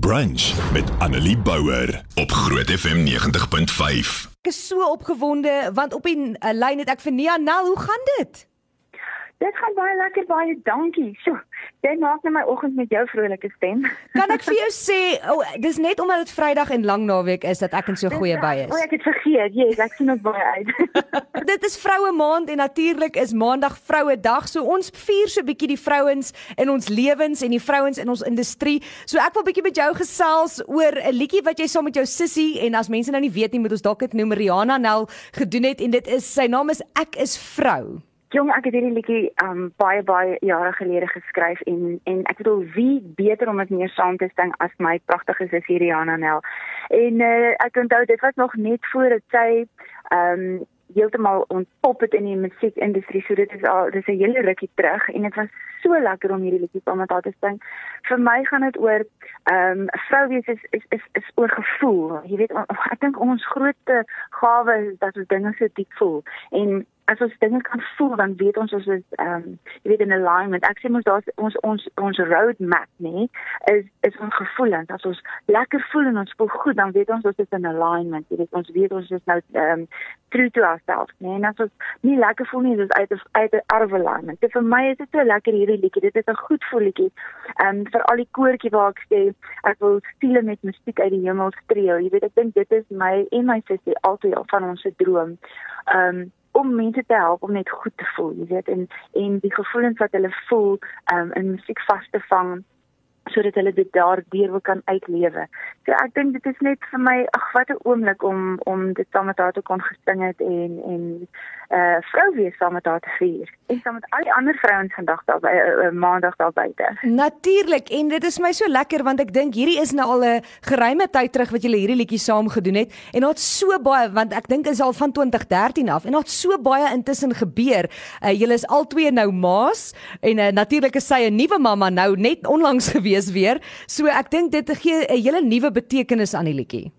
Brunch met Annelie Bouwer op Groot FM 90.5. Ek is so opgewonde want op die uh, lyn het ek vir Nia Nel, hoe gaan dit? Dit gaan baie lekker, baie dankie. So, jy maak net my oggend met jou vrolike stem. Kan ek vir jou sê, oh, dis net omdat dit Vrydag en lang naweek is dat ek in so goeie by is. O, ek het vergeet. Yes, ek sien ook baie uit. dit is vroue maand en natuurlik is Maandag vroue dag. So ons vier so 'n bietjie die vrouens in ons lewens en die vrouens in ons industrie. So ek wil bietjie met jou gesels oor 'n liedjie wat jy saam met jou sussie en as mense nou nie weet nie, moet ons dalk dit noem Rihanna Nel gedoen het en dit is sy naam is Ek is vrou. Jong, ek het hierdie liedjie um baie baie jare gelede geskryf en en ek bedoel wie beter om dit meer saam te sing as my pragtige sussie Rihanna Nel. En uh, ek onthou dit was nog net voor dit sy um heeltemal ontpop het in die musiekindustrie. So dit is al dis 'n hele rukkie terug en dit was so lekker om hierdie liedjie saam met haar te sing. Vir my gaan dit oor um, vrou wees is is is is oor gevoel. Jy weet ek dink ons grootste gawe is dat ons dinge so diep voel en as ons dinge kan voel dan weet ons ons is ehm um, jy weet in alignment. Ek sê mos daar's ons ons ons road map nê is is ons gevoelens. As ons lekker voel en ons voel goed dan weet ons ons is in alignment. Jy weet ons weet ons is nou ehm um, true to ourselves nê. En as ons nie lekker voel nie, dis uit uit out of alignment. Dit vir my is dit so lekker hierdie liedjie. Dit is 'n goed voelletjie. Ehm um, vir al die koortjie waar ek sê ek wil stiele met musiek uit die hemel streel. Jy weet ek dink dit is my en my sussie altyd al van ons se droom. Ehm um, om mense te help om net goed te voel, jy weet, en en die gevoelens wat hulle voel, um, in musiek vas te vang sodat hulle dit daardeur kan uitlewe. So ek dink dit is net vir my ag wat 'n oomblik om om dit saam met haar te kon gesing het en en uh vrou wees saam met haar te vier. En saam met al die ander vrouens vandag daar by uh, maandag daar buite. Natuurlik en dit is my so lekker want ek dink hierdie is nou al 'n geruime tyd terug wat julle hierdie liedjie saam gedoen het en het so baie want ek dink is al van 2013 af en het so baie intussen gebeur. Uh julle is al twee nou ma's en uh, natuurlik is sy 'n nuwe mamma nou net onlangs gewees weer. So ek dink dit gee 'n hele nuwe betekenis aan die liedjie.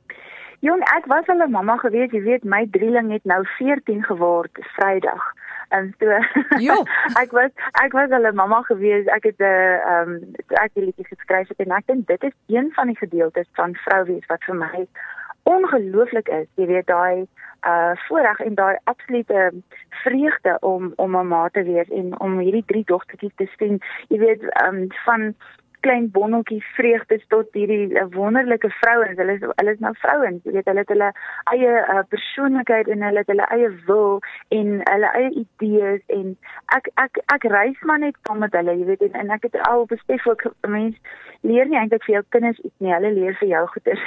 Jong, ek was al 'n mamma gewees, jy weet, my drieling het nou 14 geword Vrydag. En so Jo. ek was ek was al 'n mamma gewees. Ek het 'n ehm um, ek het liedjies geskryf en ek dink dit is een van die gedeeltes van vrou wees wat vir my ongelooflik is. Jy weet daai uh voorreg en daai absolute vreugde om om 'n ma te wees en om hierdie drie dogtertjies te sien. Jy weet um, van klein bonneltjies vreugdes tot hierdie uh, wonderlike vrouens. Hulle is hulle is nou vrouens, jy weet, hulle het hulle eie uh, persoonlikheid en hulle het hulle eie wil en hulle eie idees en ek ek ek reis maar net saam met hulle, jy weet, en, en ek het al besef ook mense leer nie eintlik vir jou kinders iets nie, hulle leer vir jou goeie.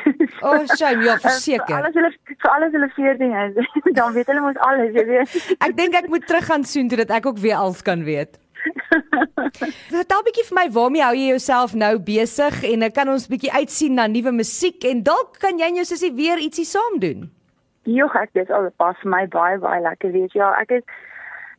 O, oh, shame, ja, verseker. alles hulle vir alles hulle veerding is. Dan weet hulle mos alles, jy weet. ek dink ek moet terug gaan soen sodat ek ook weer alles kan weet. Vertel 'n bietjie vir my waarmee hou jy jouself nou besig en kan ons bietjie uitsien na nuwe musiek en dalk kan jy en jou sussie weer ietsie saam doen. Jo, ek dis al pas my baie baie lekker weet jy. Ja, ek is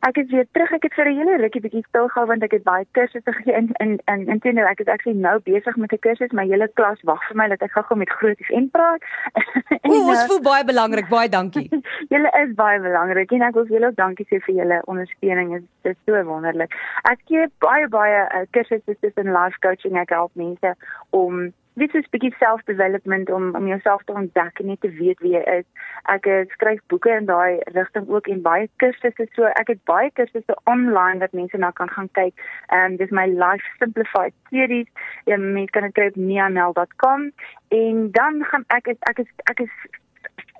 ek is weer terug. Ek het vir 'n hele rukkie bietjie stil gehou want ek het baie kursusse gegee in in in intendo ek is actually nou besig met 'n kursus. My hele klas wag vir my dat ek gou-gou met grooties en praat. en, o, ons uh, voel baie belangrik. Baie dankie. julle is baie belangrik en ek wil julle ook dankie sê vir julle ondersteuning. Dit is so wonderlik. Ek gee baie baie uh, kursusse tussen life coaching. Ek help mense om is 'n bietjie self-development om om jouself te ontdek en net te weet wie jy is. Ek uh, skryf boeke in daai rigting ook en baie kursusse so. Ek het baie kursusse online wat mense na kan gaan kyk. Ehm um, dis my Life Simplified series. Jy ja, mense kan dit kry op nianel.com en dan gaan ek is ek is ek is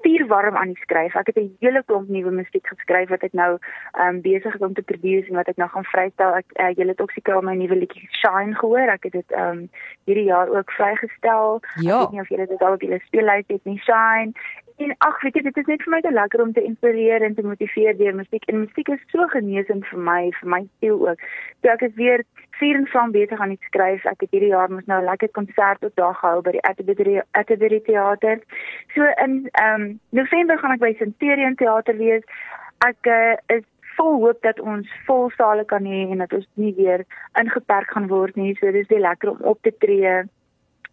vier warm aan die skryf. Ek het 'n hele klomp nuwe musiek geskryf wat ek nou ehm um, besig is om te produce en wat ek nou gaan vrystel. Ek uh, julle het ook seker al my nuwe liedjie Shine gehoor. Ek het dit ehm um, hierdie jaar ook vrygestel. Ja. Ek weet nie of julle dit al op julle speellys het nie. Shine. En ag, weet jy, dit is net vir my te lekker om te inspireer en te motiveer deur musiek. En musiek is so genesend vir my, vir my siel ook. So ek is weer vier en van besig aan die skryf. Ek het hierdie jaar mos nou 'n lekker konsert op dag gehou by die Atterbury Atterbury Theater. So in ehm um, November gaan ek by Centurion Theater wees. Ek uh, is vol hoop dat ons vol sale kan hê en dat ons nie weer ingeperk gaan word nie. So dis baie lekker om op te tree.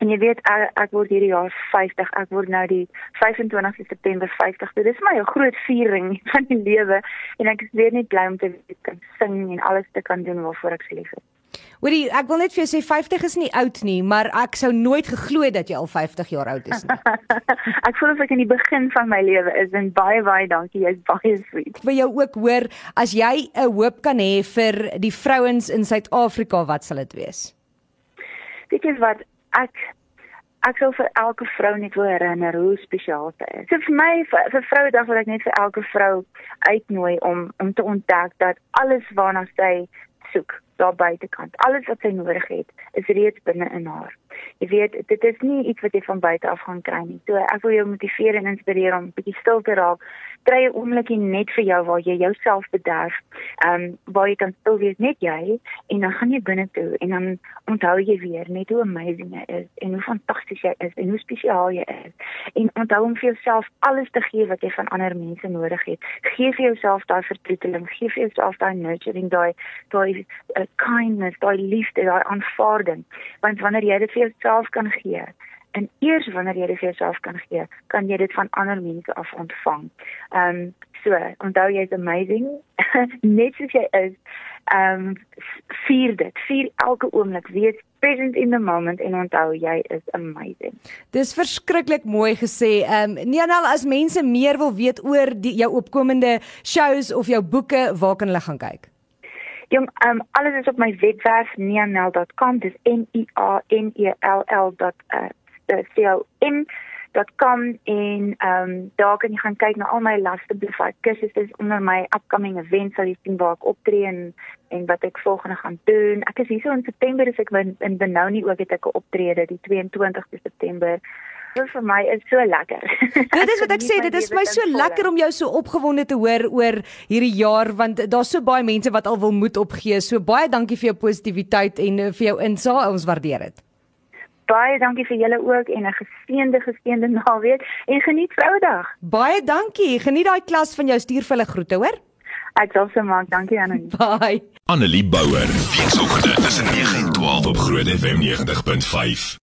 En jy weet ek, ek word hierdie jaar 50. Ek word nou die 25 September 50. Dit is my 'n groot viering van die lewe en ek is weer net bly om te kan sing en alles te kan doen waarvoor ek se lief het. Hoorie, ek wil net vir jou sê 50 is nie oud nie, maar ek sou nooit geglo dat jy al 50 jaar oud is nie. ek voel of ek in die begin van my lewe is en baie baie dankie, jy's baie sweet. Ek wil jou ook hoor as jy 'n hoop kan hê vir die vrouens in Suid-Afrika, wat sal dit wees? Weet jy wat ek ek sou vir elke vrou net wil herinner hoe spesiaal sy is. So vir my vir, vir Vrouedag wil ek net vir elke vrou uitnooi om om te ontdek dat alles waarna sy soek daar buitekant, alles wat sy nodig het, is reeds binne in haar. Jy weet, dit is nie iets wat jy van buite af gaan kry nie. So ek wil jou motiveer en inspireer om bietjie stil te raak kry 'n oombliekie net vir jou waar jy jouself bederf. Ehm um, waar jy kan stil wees net jy en dan gaan jy binne toe en dan onthou jy weer net hoe amazing jy is en hoe fantasties jy is en hoe spesiaal jy is. En onthou om vir jouself alles te gee wat jy van ander mense nodig het. Gee vir jouself daai vertroeteling, gee vir jouself daai nurturing, daai daai uh, kindness, daai liefde, daai aanvaarding. Want wanneer jy dit vir jouself kan gee, en eers wanneer jy dit vir jouself kan gee, kan jy dit van ander mense af ontvang. Ehm um, so, onthou jy's amazing. Net soos jy is. Ehm um, vier dit. Vier elke oomblik. Wees present in the moment en onthou jy is amazing. Dis verskriklik mooi gesê. Ehm um, Nianel, as mense meer wil weet oor die, jou opkomende shows of jou boeke, waar kan hulle gaan kyk? Jong, um, alles is op my webwerf nianel.com. Dis N I A N E L L.com com en ehm um, daar kan jy gaan kyk na al my Lasterblify kursusse onder my upcoming events sal jy sien waar ek optree en en wat ek volgende gaan doen. Ek is hierso in September as ek in, Benoni ook het ek 'n optrede die 22ste September. Dit vir my is so lekker. Dit is wat ek sê, dit is my so lekker om jou so opgewonde te hoor oor hierdie jaar want daar's so baie mense wat al wil moed opgee. So baie dankie vir jou positiwiteit en eh, vir jou insaag. Ons waardeer dit baie dankie vir julle ook en 'n geseënde geseënde naweek en geniet Vrouedag. Baie dankie. Geniet daai klas van jou stuur vir hulle groete, hoor? Ek sal se maak. Dankie Annelie. Bye. Annelie Bouwer. Weekoggend tussen 9 en 12 op Groot FM 90.5.